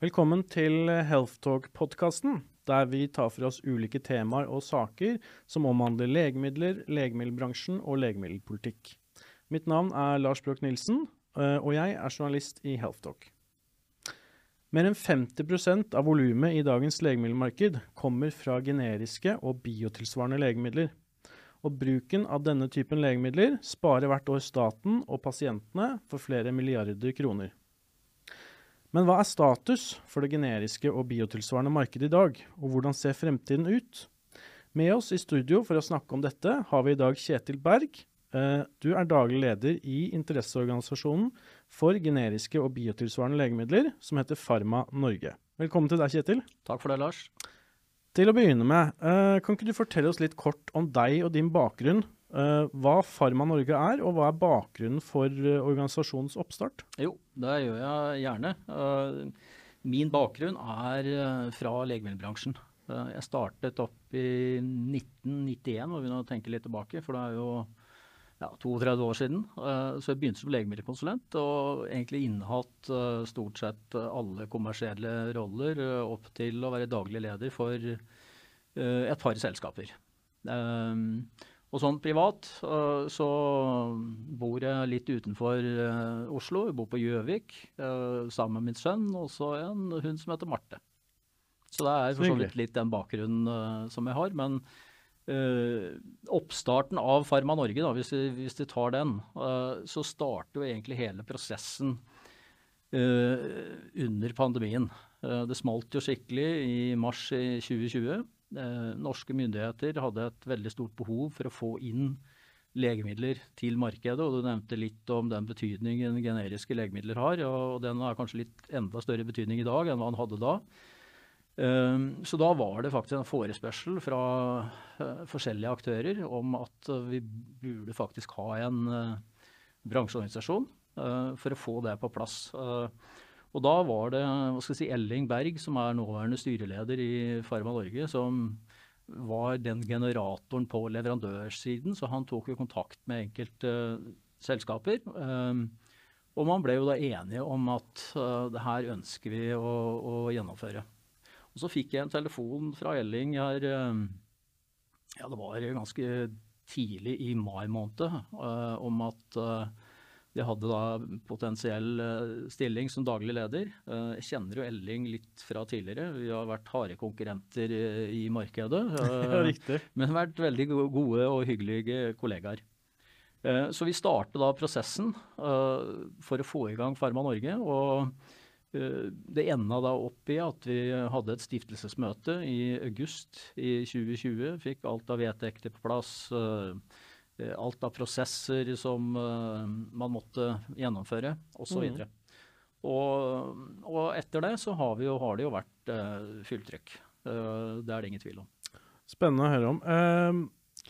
Velkommen til Healthtalk-podkasten, der vi tar for oss ulike temaer og saker som omhandler legemidler, legemiddelbransjen og legemiddelpolitikk. Mitt navn er Lars Brøk Nilsen, eh, og jeg er journalist i Healthtalk. Mer enn 50% av volumet i dagens legemiddelmarked kommer fra generiske og biotilsvarende legemidler. Og bruken av denne typen legemidler sparer hvert år staten og pasientene for flere milliarder kroner. Men hva er status for det generiske og biotilsvarende markedet i dag, og hvordan ser fremtiden ut? Med oss i studio for å snakke om dette har vi i dag Kjetil Berg. Eh, du er daglig leder i interesseorganisasjonen for generiske og biotilsvarende legemidler, som heter Pharma Norge. Velkommen til deg, Kjetil. Takk for det, Lars. Til å begynne med, eh, kan ikke du fortelle oss litt kort om deg og din bakgrunn hva Pharma Norge er, og hva er bakgrunnen for uh, organisasjonens oppstart? Jo, det gjør jeg gjerne. Uh, min bakgrunn er fra legemiddelbransjen. jeg startet opp i 1991, må vi nå tenke litt tilbake, for det er jo ja, 32 år siden. så jeg begynte som legemiddelkonsulent og egentlig innehatt stort sett alle kommersielle roller opp til å være daglig leder for et par selskaper. Og sånn privat uh, så bor jeg litt utenfor uh, Oslo. Jeg bor på Gjøvik uh, sammen med min sønn og så en hund som heter Marte. Så det er for så vidt litt den bakgrunnen som jeg har. Men oppstarten av Pharma Norge, da, hvis, vi, hvis vi tar den, så starter jo egentlig hele prosessen under pandemien. det smalt jo skikkelig i mars i 2020. Eh, norske myndigheter hadde et veldig stort behov for å få inn legemidler til markedet. og Du nevnte litt om den betydningen generiske legemidler har. og Den har kanskje litt enda større betydning i dag enn hva den hadde da. Um, så da var det faktisk en forespørsel fra uh, forskjellige aktører om at vi burde faktisk ha en bransjeorganisasjon for å få det på plass. Og da var det hva skal jeg si, Elling Berg, som er nåværende styreleder i Pharma Norge, som var den generatoren på leverandørsiden, så han tok jo kontakt med enkelte uh, selskaper. Um, og man ble jo da enige om at uh, det her ønsker vi å, å, gjennomføre. Og så fikk jeg en telefon fra Elling her um, ja, det var ganske tidlig i mai måned uh, om at de hadde da potensiell eh, stilling som daglig leder. Eh, jeg kjenner jo Elling litt fra tidligere. Vi har vært harde konkurrenter i markedet. Ja, riktig. Men vært veldig gode og hyggelige kollegaer. Så vi startet da prosessen for å få i gang Pharma Norge. og det enda da opp i at vi hadde et stiftelsesmøte i august i 2020. Fikk alt av vedtekter på plass. Eh, alt av prosesser som uh, man måtte gjennomføre, osv. Mm. Og, og etter det så har, jo, har det jo vært uh, fullt trykk. Uh, det er det ingen tvil om. Spennende å høre om. Uh,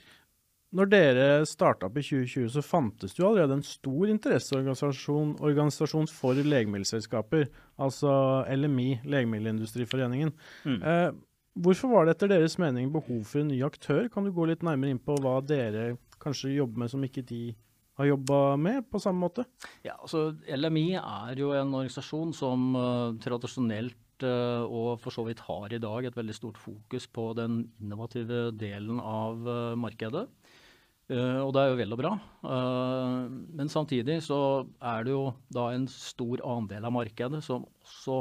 når dere starta opp i 2020, så fantes det jo allerede en stor interesseorganisasjon organisasjon for legemiddelselskaper, altså LMI, Legemiddelindustriforeningen. Mm. Hvorfor var det etter deres mening behov for en ny aktør? Kan du gå litt nærmere inn på hva dere kanskje jobbe med som ikke de har jobba med på samme måte? Ja, altså LMI er jo en organisasjon som uh, tradisjonelt uh, og for så vidt har i dag et veldig stort fokus på den innovative delen av uh, markedet. og det er jo vel og bra. men samtidig så er det jo da en stor andel av markedet som også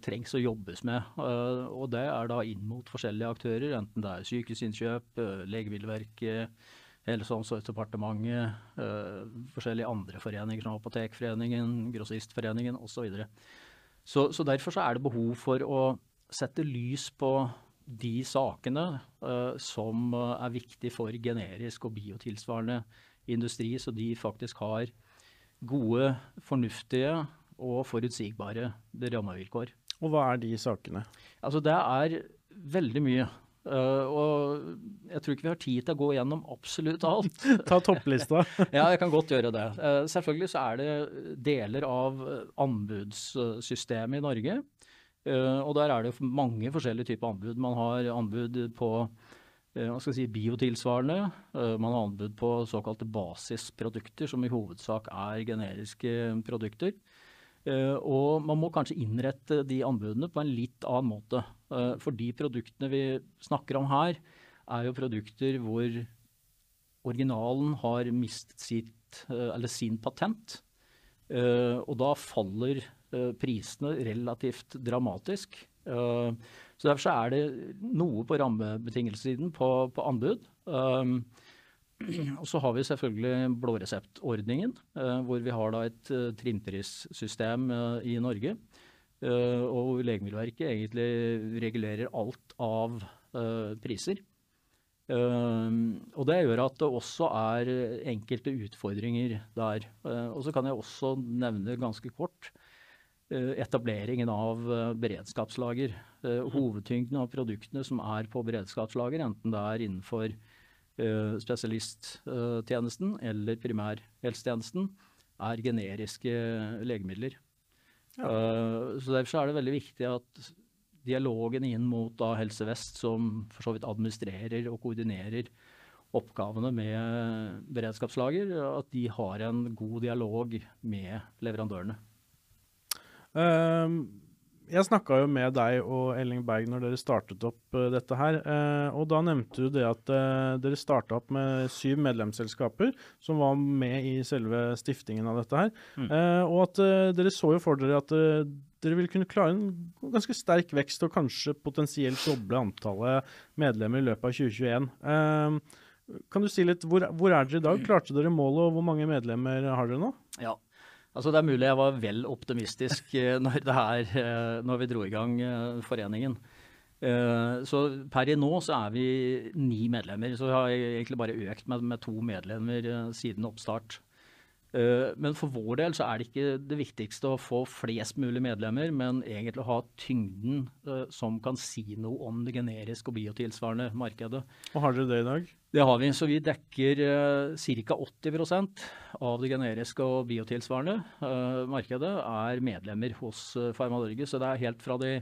trengs å jobbes med. og det er da inn mot forskjellige aktører, enten det er sykehusinnkjøp, Legemiddelverket, Helse- og omsorgsdepartementet, øh, forskjellige andre foreninger som Apotekforeningen, Grossistforeningen osv. Så, så Så derfor så er det behov for å sette lys på de sakene uh, som er viktige for generisk og biotilsvarende industri, så de faktisk har gode, fornuftige og forutsigbare rammevilkår. Og hva er de sakene? Altså Det er veldig mye. Uh, og jeg tror ikke vi har tid til å gå gjennom absolutt alt. Ta topplista. ja, jeg kan godt gjøre det. Uh, selvfølgelig så er det deler av anbudssystemet i Norge. Uh, og der er det mange forskjellige typer anbud. Man har anbud på hva skal jeg si, biotilsvarende. man har anbud på såkalte basisprodukter, som i hovedsak er generiske produkter. Uh, og man må kanskje innrette de anbudene på en litt annen måte. Uh, for de produktene vi snakker om her, er jo produkter hvor originalen har mistet sitt, uh, sin patent. og da faller prisene relativt dramatisk. så Derfor så er det noe på rammebetingelsessiden på, på anbud. Og så har vi selvfølgelig blåreseptordningen, eh, hvor vi har da et trinnprissystem trimprissystem eh, i Norge. Og hvor Legemiddelverket egentlig regulerer alt av priser. Og det gjør at det også er enkelte utfordringer der. Og så kan jeg også nevne ganske kort etableringen av beredskapslager. Hovedtyngden av produktene som er på beredskapslager, enten det er innenfor Eh, spesialisttjenesten eller primærhelsetjenesten er generiske legemidler. Ja. Eh, så Derfor er det veldig viktig at dialogen inn mot da Helse Vest, som for så vidt administrerer og koordinerer oppgavene med beredskapslager, at de har en god dialog med leverandørene. Um, jeg snakka jo med deg og Elling Berg når dere startet opp uh, dette her. Uh, og da nevnte du det at uh, dere starta opp med syv medlemsselskaper som var med i selve stiftingen av dette her. Mm. og at dere så jo for dere at dere ville kunne klare en ganske sterk vekst og kanskje potensielt doble antallet medlemmer i løpet av 2021. kan du si litt, hvor, hvor er dere i dag? Klarte dere målet, og hvor mange medlemmer har dere nå? Ja, Altså Det er mulig jeg var vel optimistisk eh, når, her, eh, når vi dro i gang eh, foreningen. Så per i nå så er vi ni medlemmer. Så vi har egentlig bare økt med, med to medlemmer siden oppstart. Men for vår del så er det ikke det viktigste å få flest mulig medlemmer, men egentlig å ha tyngden som kan si noe om det generiske og biotilsvarende markedet. Og Har dere det i dag? Det har vi. Så vi dekker uh, ca. 80 av det generiske og biotilsvarende uh, markedet er medlemmer hos uh, Pharma Norge. Så det er helt fra de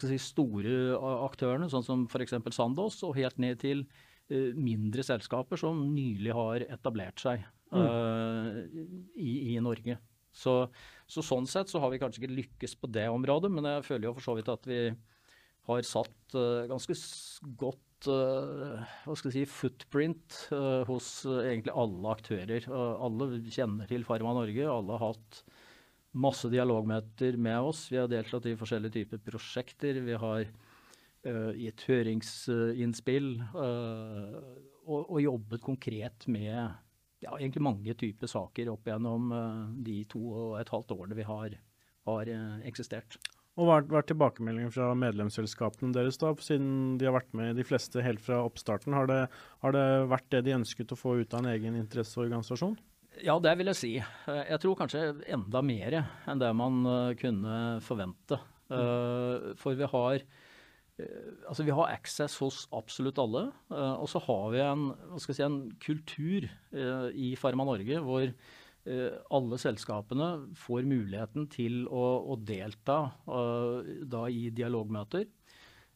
si, store aktørene, sånn som f.eks. Sandoz, og helt ned til mindre selskaper som nylig har etablert seg mm. i, i, Norge. Så, så, sånn sett så har vi kanskje ikke lykkes på det området, men jeg føler jo for så vidt at vi har satt ganske godt hva skal jeg si, footprint uh, hos uh, egentlig alle aktører. alle kjenner til Pharma Norge. Alle har hatt masse dialogmøter med oss. Vi har deltatt i forskjellige typer prosjekter. Vi har gitt høringsinnspill og, jobbet konkret med ja, egentlig mange typer saker opp gjennom de to og et halvt årene vi har, har eksistert. Og hva har tilbakemeldingen fra medlemsselskapene deres, da, siden de har vært med de fleste helt fra oppstarten? Har det, har det vært det de ønsket å få ut av en egen interesseorganisasjon? Ja, det vil jeg si. Jeg tror kanskje enda mer enn det man eh, kunne forvente. Mm. For vi har, eh, altså vi har access hos absolutt alle. Og så har vi en, si, en kultur i Pharma Norge hvor Eh, alle selskapene får muligheten til å, å delta uh, da i dialogmøter.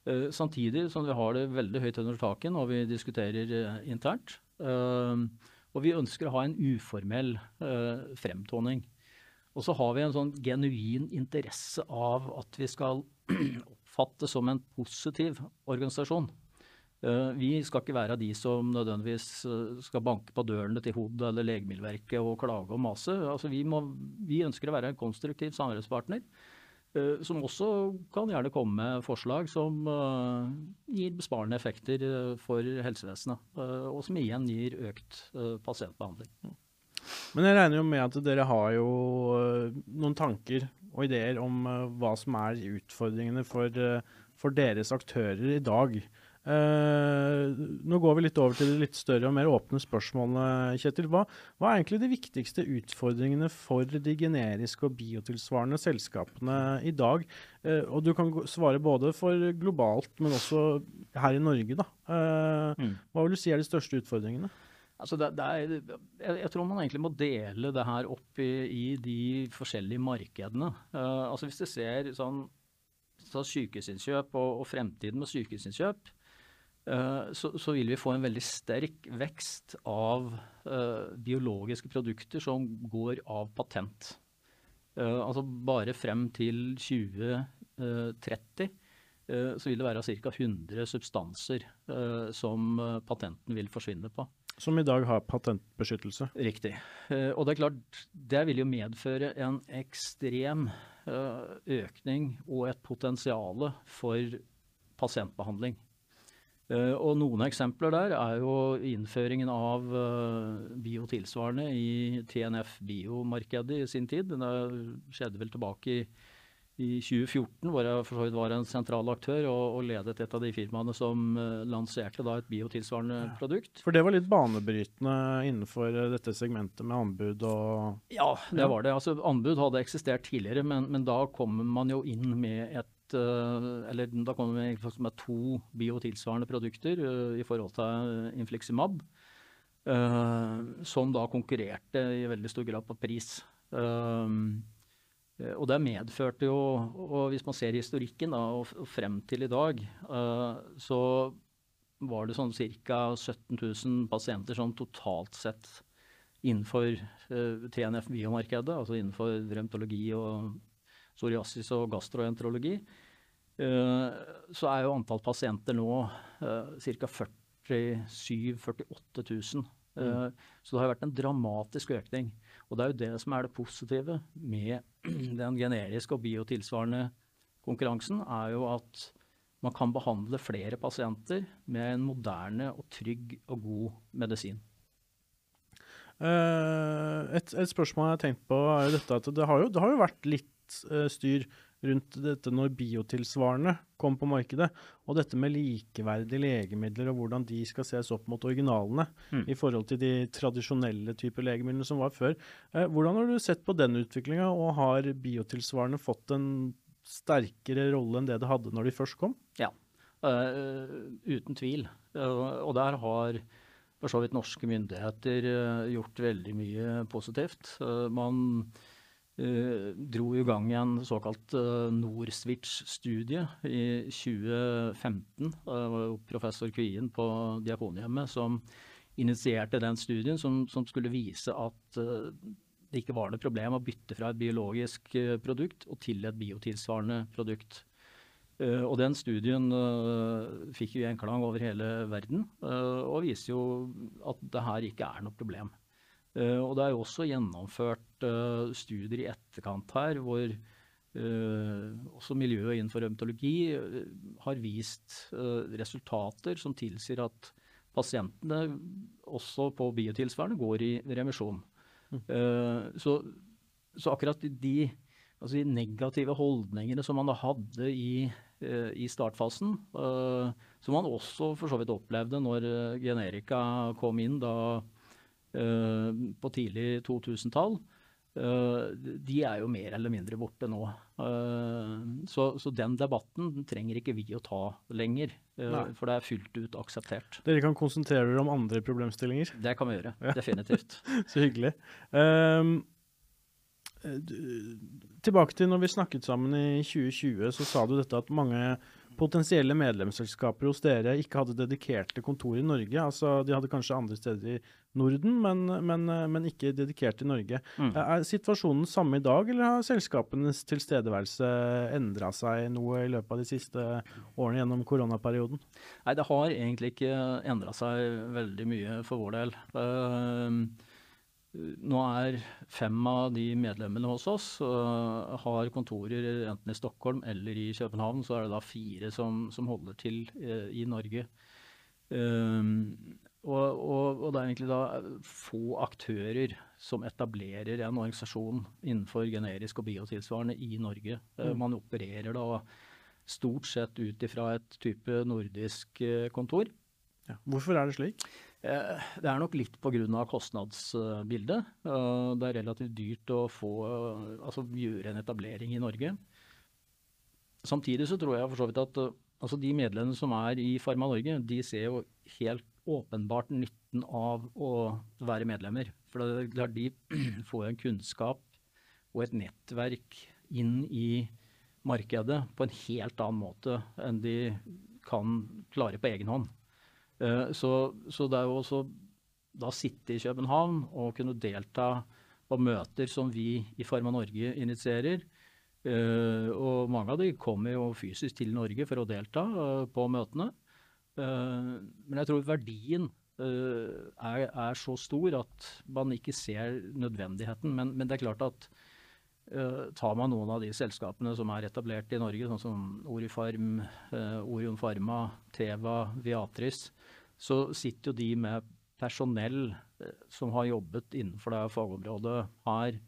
Uh, samtidig som vi har det veldig høyt under taket når vi diskuterer internt. og vi ønsker å ha en uformell fremtoning. Og så har vi en sånn genuin interesse av at vi skal oppfattes som en positiv organisasjon. Eh, vi skal ikke være de som nødvendigvis eh, skal banke på dørene til HOD eller Legemiddelverket og klage og mase. Altså vi, vi, ønsker å være en konstruktiv samarbeidspartner. Eh, som også kan gjerne komme med forslag som gir besparende effekter for helsevesenet. Og som igjen gir økt pasientbehandling. Men jeg regner jo med at dere har jo noen tanker og ideer om hva som er utfordringene for, for deres aktører i dag. Uh, nå går vi litt over til de litt større og mer åpne spørsmålene. Kjetil. Hva, hva, er egentlig de viktigste utfordringene for de generiske og biotilsvarende selskapene i dag? Uh, og du kan svare både for globalt, men også her i Norge. Da. Uh, mm. Hva vil du si er de største utfordringene? Altså det, det er, jeg, jeg, tror man egentlig må dele det her opp i, i de forskjellige markedene. altså Hvis du ser sånn så sykehusinnkjøp og, og fremtiden med sykehusinnkjøp, Eh, så, så, vil vi få en veldig sterk vekst av uh, biologiske produkter som går av patent. Uh, altså bare frem til 2030 uh, så vil det være ca. 100 substanser som patenten vil forsvinne på. Som i dag har patentbeskyttelse. Riktig. og det er klart, det vil jo medføre en ekstrem økning og et potensial for pasientbehandling. Uh, og noen eksempler der er jo innføringen av uh, biotilsvarende i TNF biomarkedet i sin tid. Det skjedde vel tilbake i, i 2014, hvor jeg for så vidt var en sentral aktør og, og, ledet et av de firmaene som uh, lanserte da et biotilsvarende ja. produkt. For det var litt banebrytende innenfor dette segmentet med anbud og Ja, det var det. Altså, anbud hadde eksistert tidligere, men, men da kommer man jo inn med et Eh, eller da kommer vi med to biotilsvarende produkter eh, i forhold til eh, Infliximab. som da konkurrerte i veldig stor grad på pris. og det medførte jo, og hvis man ser historikken da, og, frem til i dag, så var det sånn ca. 17 000 pasienter sånn totalt sett innenfor TNF biomarkedet, altså innenfor revmatologi og psoriasis og gastroenterologi, eh, så er jo antall pasienter nå ca. 47 000-48 000. Mm. Så det har vært en dramatisk økning. Og det er jo det som er det positive med den generiske og biotilsvarende konkurransen, er jo at man kan behandle flere pasienter med en moderne og trygg og god medisin. Et, et spørsmål jeg har tenkt på, er jo dette at det har jo, det har jo vært litt uh, styr rundt dette når biotilsvarende kom på markedet, og dette med likeverdige legemidler og hvordan de skal ses opp mot originalene mm. i forhold til de tradisjonelle typer legemidlene som var før. Uh, hvordan har du sett på den utviklinga, og har biotilsvarende fått en sterkere rolle enn det det hadde når de først kom? Ja, uh, uten tvil. og der har for så vidt norske myndigheter gjort veldig mye positivt. man Uh, dro i gang en såkalt uh, Norswitch-studie i 2015. Det var professor Kvien på Diakonhjemmet som initierte den studien, som, som skulle vise at uh, det ikke var noe problem å bytte fra et biologisk produkt og til et biotilsvarende produkt. og den studien fikk jo gjenklang over hele verden, og viser jo at det her ikke er noe problem. Uh, og det er jo også gjennomført uh, studier i etterkant her hvor uh, også miljøet innenfor revmatologi har vist resultater som tilsier at pasientene også på biotilsvarende går i remisjon. Mm. Så, så, akkurat de, altså de, negative holdningene som man da hadde i, i startfasen, som man også for så vidt opplevde når generika kom inn da Eh, på tidlig 2000-tall, eh, de er jo mer eller mindre borte nå. Eh, så, så, den debatten trenger ikke vi å ta lenger, Nei. for det er fullt ut akseptert. Dere kan konsentrere dere om andre problemstillinger? Det kan vi gjøre, ja. definitivt. så hyggelig. Um, tilbake til når vi snakket sammen i 2020, så sa du dette at mange potensielle medlemsselskaper hos dere ikke hadde dedikerte kontor i Norge. Altså, de hadde kanskje andre steder i Norden, men, men, men ikke dedikert i Norge. Mm. Er situasjonen samme i dag, eller har selskapenes tilstedeværelse endra seg noe i løpet av de siste årene gjennom koronaperioden? Nei, det har egentlig ikke endra seg veldig mye for vår del. Uh, nå er fem av de medlemmene hos oss uh, har kontorer enten i Stockholm eller i København. Så er det da fire som, som holder til uh, i Norge. Um, og, og, og, det er egentlig da få aktører som etablerer en organisasjon innenfor generisk og biotilsvarende i Norge. Mm. man opererer da stort sett ut ifra et type nordisk kontor. Ja. Hvorfor er det slik? Eh, det er nok litt pga. kostnadsbildet. Eh, det er relativt dyrt å få, eh, altså gjøre en etablering i Norge. Samtidig så tror jeg for så vidt at altså de medlemmene som er i Pharma Norge, de ser jo helt åpenbart nytten av å være medlemmer. For de får en kunnskap og et nettverk inn i markedet på en helt annen måte enn de kan klare på egen hånd. Eh, så, så, det er jo også da sitte i København og kunne delta på møter som vi i Pharma Norge initierer. Uh, og mange av de kommer jo fysisk til Norge for å delta uh, på møtene. Men jeg tror verdien er, er, så stor at man ikke ser nødvendigheten. Men, men det er klart at tar man noen av de selskapene som er etablert i Norge, sånn som Orifarm, Orion Pharma, Teva, Viatris, så sitter jo de med personell som har jobbet innenfor det fagområdet her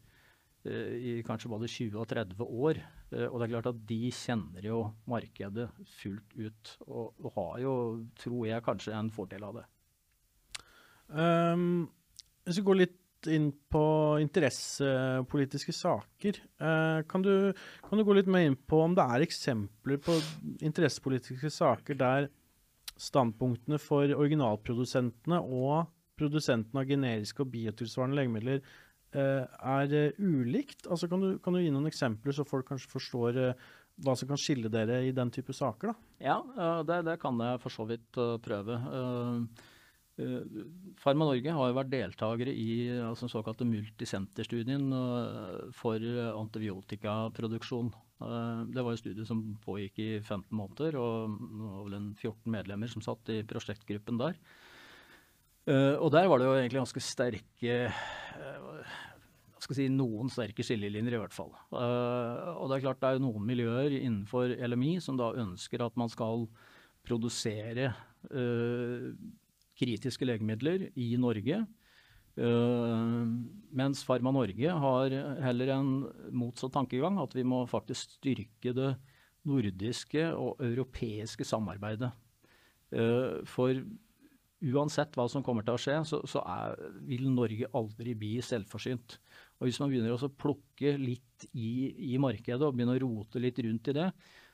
Eh, i kanskje både 20 og 30 år. Eh, og det er klart at de kjenner jo markedet fullt ut, og, og har jo, tror jeg, kanskje en fordel av det. Um, hvis vi går litt inn på interessepolitiske saker, uh, kan, du, kan, du, gå litt mer inn på om det er eksempler på interessepolitiske saker der standpunktene for originalprodusentene og produsentene av generiske og biotilsvarende legemidler Eh, er ulikt? Altså, kan, du, kan, du, gi noen eksempler, så folk kanskje forstår hva som kan skille dere i den type saker? da? Ja, det, det, kan jeg for så vidt prøve. Pharma Norge har jo vært deltakere i altså, den såkalte multisenterstudien for antibiotikaproduksjon. Det var en studie som pågikk i 15 måneder, og det var vel en 14 medlemmer som satt i prosjektgruppen der. Og der var det jo egentlig ganske sterke skal si, Noen sterke skillelinjer, i hvert fall. Og det er klart det er noen miljøer innenfor LMI som da ønsker at man skal produsere kritiske legemidler i Norge. mens Pharma Norge har heller en motsatt tankegang, at vi må faktisk styrke det nordiske og europeiske samarbeidet. for uansett hva som kommer til å skje, så, så er, vil Norge aldri bli selvforsynt. Og Hvis man begynner å plukke litt i, i, markedet og begynner å rote litt rundt i det,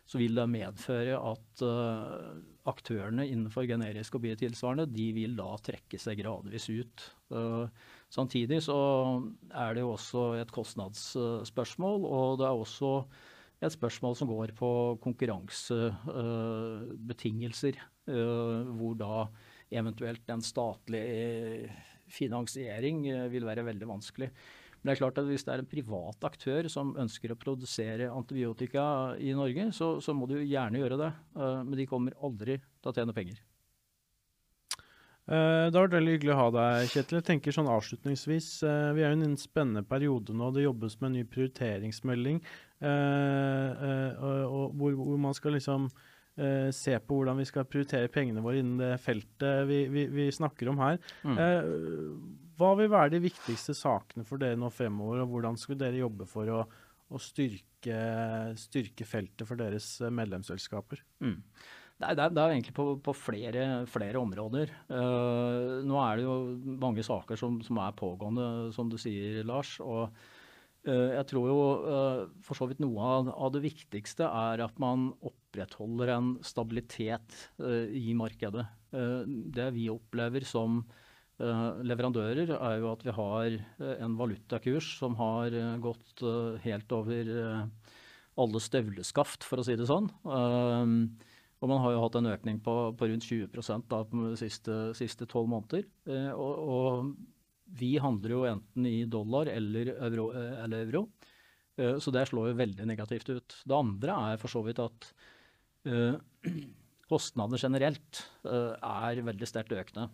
så vil det medføre at uh, aktørene innenfor generisk og biotilsvarende de vil da trekke seg gradvis ut. Uh, samtidig så er det jo også et kostnadsspørsmål, og det er også et spørsmål som går på konkurransebetingelser, uh, hvor da eventuelt en statlig eh, finansiering eh, vil være veldig vanskelig. Men det er klart at hvis det er en privat aktør som ønsker å produsere antibiotika i Norge, så, så må de jo gjerne gjøre det. Eh, men de kommer aldri til å tjene penger. Det har vært veldig hyggelig å ha deg, Kjetil. Jeg tenker sånn avslutningsvis, Vi er jo i en spennende periode nå. Det jobbes med en ny prioriteringsmelding hvor man skal liksom se på hvordan vi skal prioritere pengene våre innen det feltet vi, vi, vi snakker om her. Mm. Uh, hva vil være de viktigste sakene for dere nå fremover, og hvordan skulle dere jobbe for å, å styrke, styrke, feltet for deres eh, medlemsselskaper? Mm. Det er, det er, egentlig på, på flere, flere, områder. Uh, nå er det jo mange saker som, som, er pågående, som du sier, Lars. og jeg tror jo for så vidt noe av, av det viktigste er at man opprettholder en stabilitet uh, i markedet. Uh, det vi opplever som uh, leverandører, er jo at vi har en valutakurs som har gått helt over alle støvleskaft, for å si det sånn. og man har jo hatt en økning på, på rundt 20 da, på de siste tolv måneder. Og, og, vi handler jo enten i dollar eller euro. Eller euro. Så det slår jo veldig negativt ut. Det andre er for så vidt at Eh, kostnader generelt eh, er veldig sterkt økende.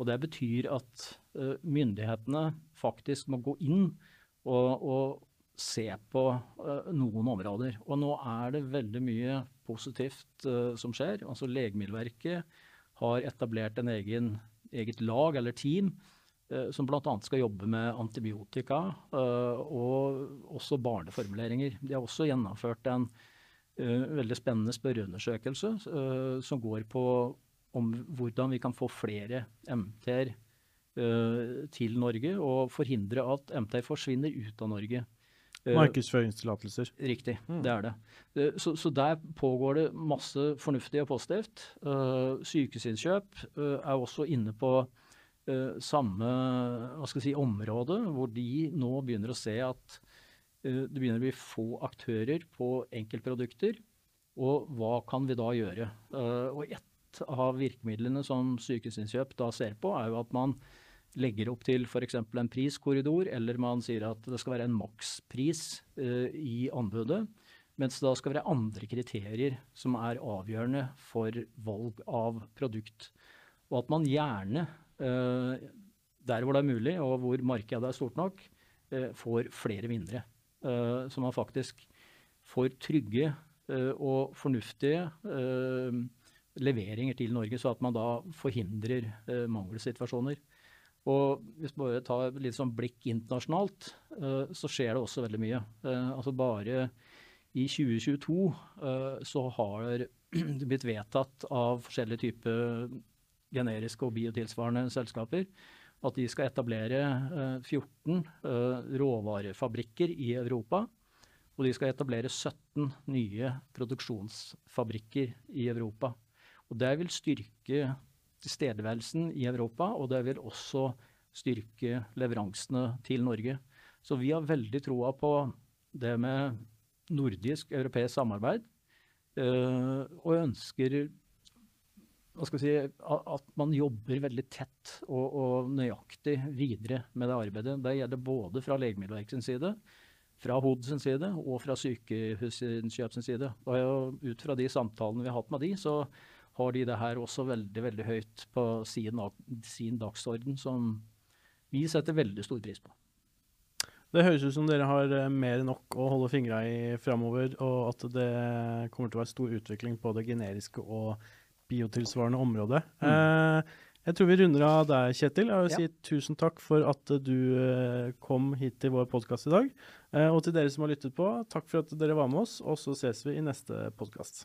Og Det betyr at eh, myndighetene faktisk må gå inn og, og se på noen områder. Og nå er det veldig mye positivt som skjer. Altså Legemiddelverket har etablert en egen, eget lag eller team som bl.a. skal jobbe med antibiotika og også barneformuleringer. De har også gjennomført en Eh, veldig spennende spørreundersøkelse som går på om hvordan vi kan få flere MT-er uh, til Norge, og forhindre at MT-er forsvinner ut av Norge. Markedsføringstillatelser. Riktig, mm. det er det. Så, så, der pågår det masse fornuftig og positivt. Sykehusinnkjøp er også inne på samme si, område, hvor de nå begynner å se at Eh, det begynner å bli få aktører på enkeltprodukter. Og hva kan vi da gjøre? Eh, og ett av virkemidlene som Sykehusinnkjøp da ser på, er jo at man legger opp til f.eks. en priskorridor, eller man sier at det skal være en makspris uh, i anbudet. Mens det da skal være andre kriterier som er avgjørende for valg av produkt. Og at man gjerne, uh, der hvor det er mulig og hvor markedet er stort nok, uh, får flere vinnere. så man faktisk får trygge og fornuftige leveringer til Norge, så at man da forhindrer mangelsituasjoner. Og hvis man bare tar litt sånn blikk internasjonalt, uh, så skjer det også veldig mye. Uh, altså bare i 2022 uh, eh, så har det blitt vedtatt av forskjellige typer generiske og biotilsvarende selskaper at de skal etablere 14 råvarefabrikker i Europa. Og de skal etablere 17 nye produksjonsfabrikker i Europa. Og det vil styrke tilstedeværelsen i Europa, og det vil også styrke leveransene til Norge. Så vi har veldig troa på det med nordisk-europeisk samarbeid, øh, og ønsker si, at man jobber veldig tett og, og, nøyaktig videre med det arbeidet. Det gjelder både fra Legemiddelverkets side, fra HODs side og fra Sykehusinnkjøp side. Og ut fra de samtalene vi har hatt med de, så har de det her også veldig veldig høyt på sin, sin dagsorden, som vi setter veldig stor pris på. Det høres ut som dere har eh, mer enn nok å holde fingra i framover, og at det kommer til å være stor utvikling på det generiske og biotilsvarende området. Mm. Eh, jeg tror vi runder av der, Kjetil. Jeg vil ja. si tusen takk for at du eh, kom hit til vår podkast i dag. Og til dere som har lyttet på, takk for at dere var med oss, og så ses vi i neste podkast.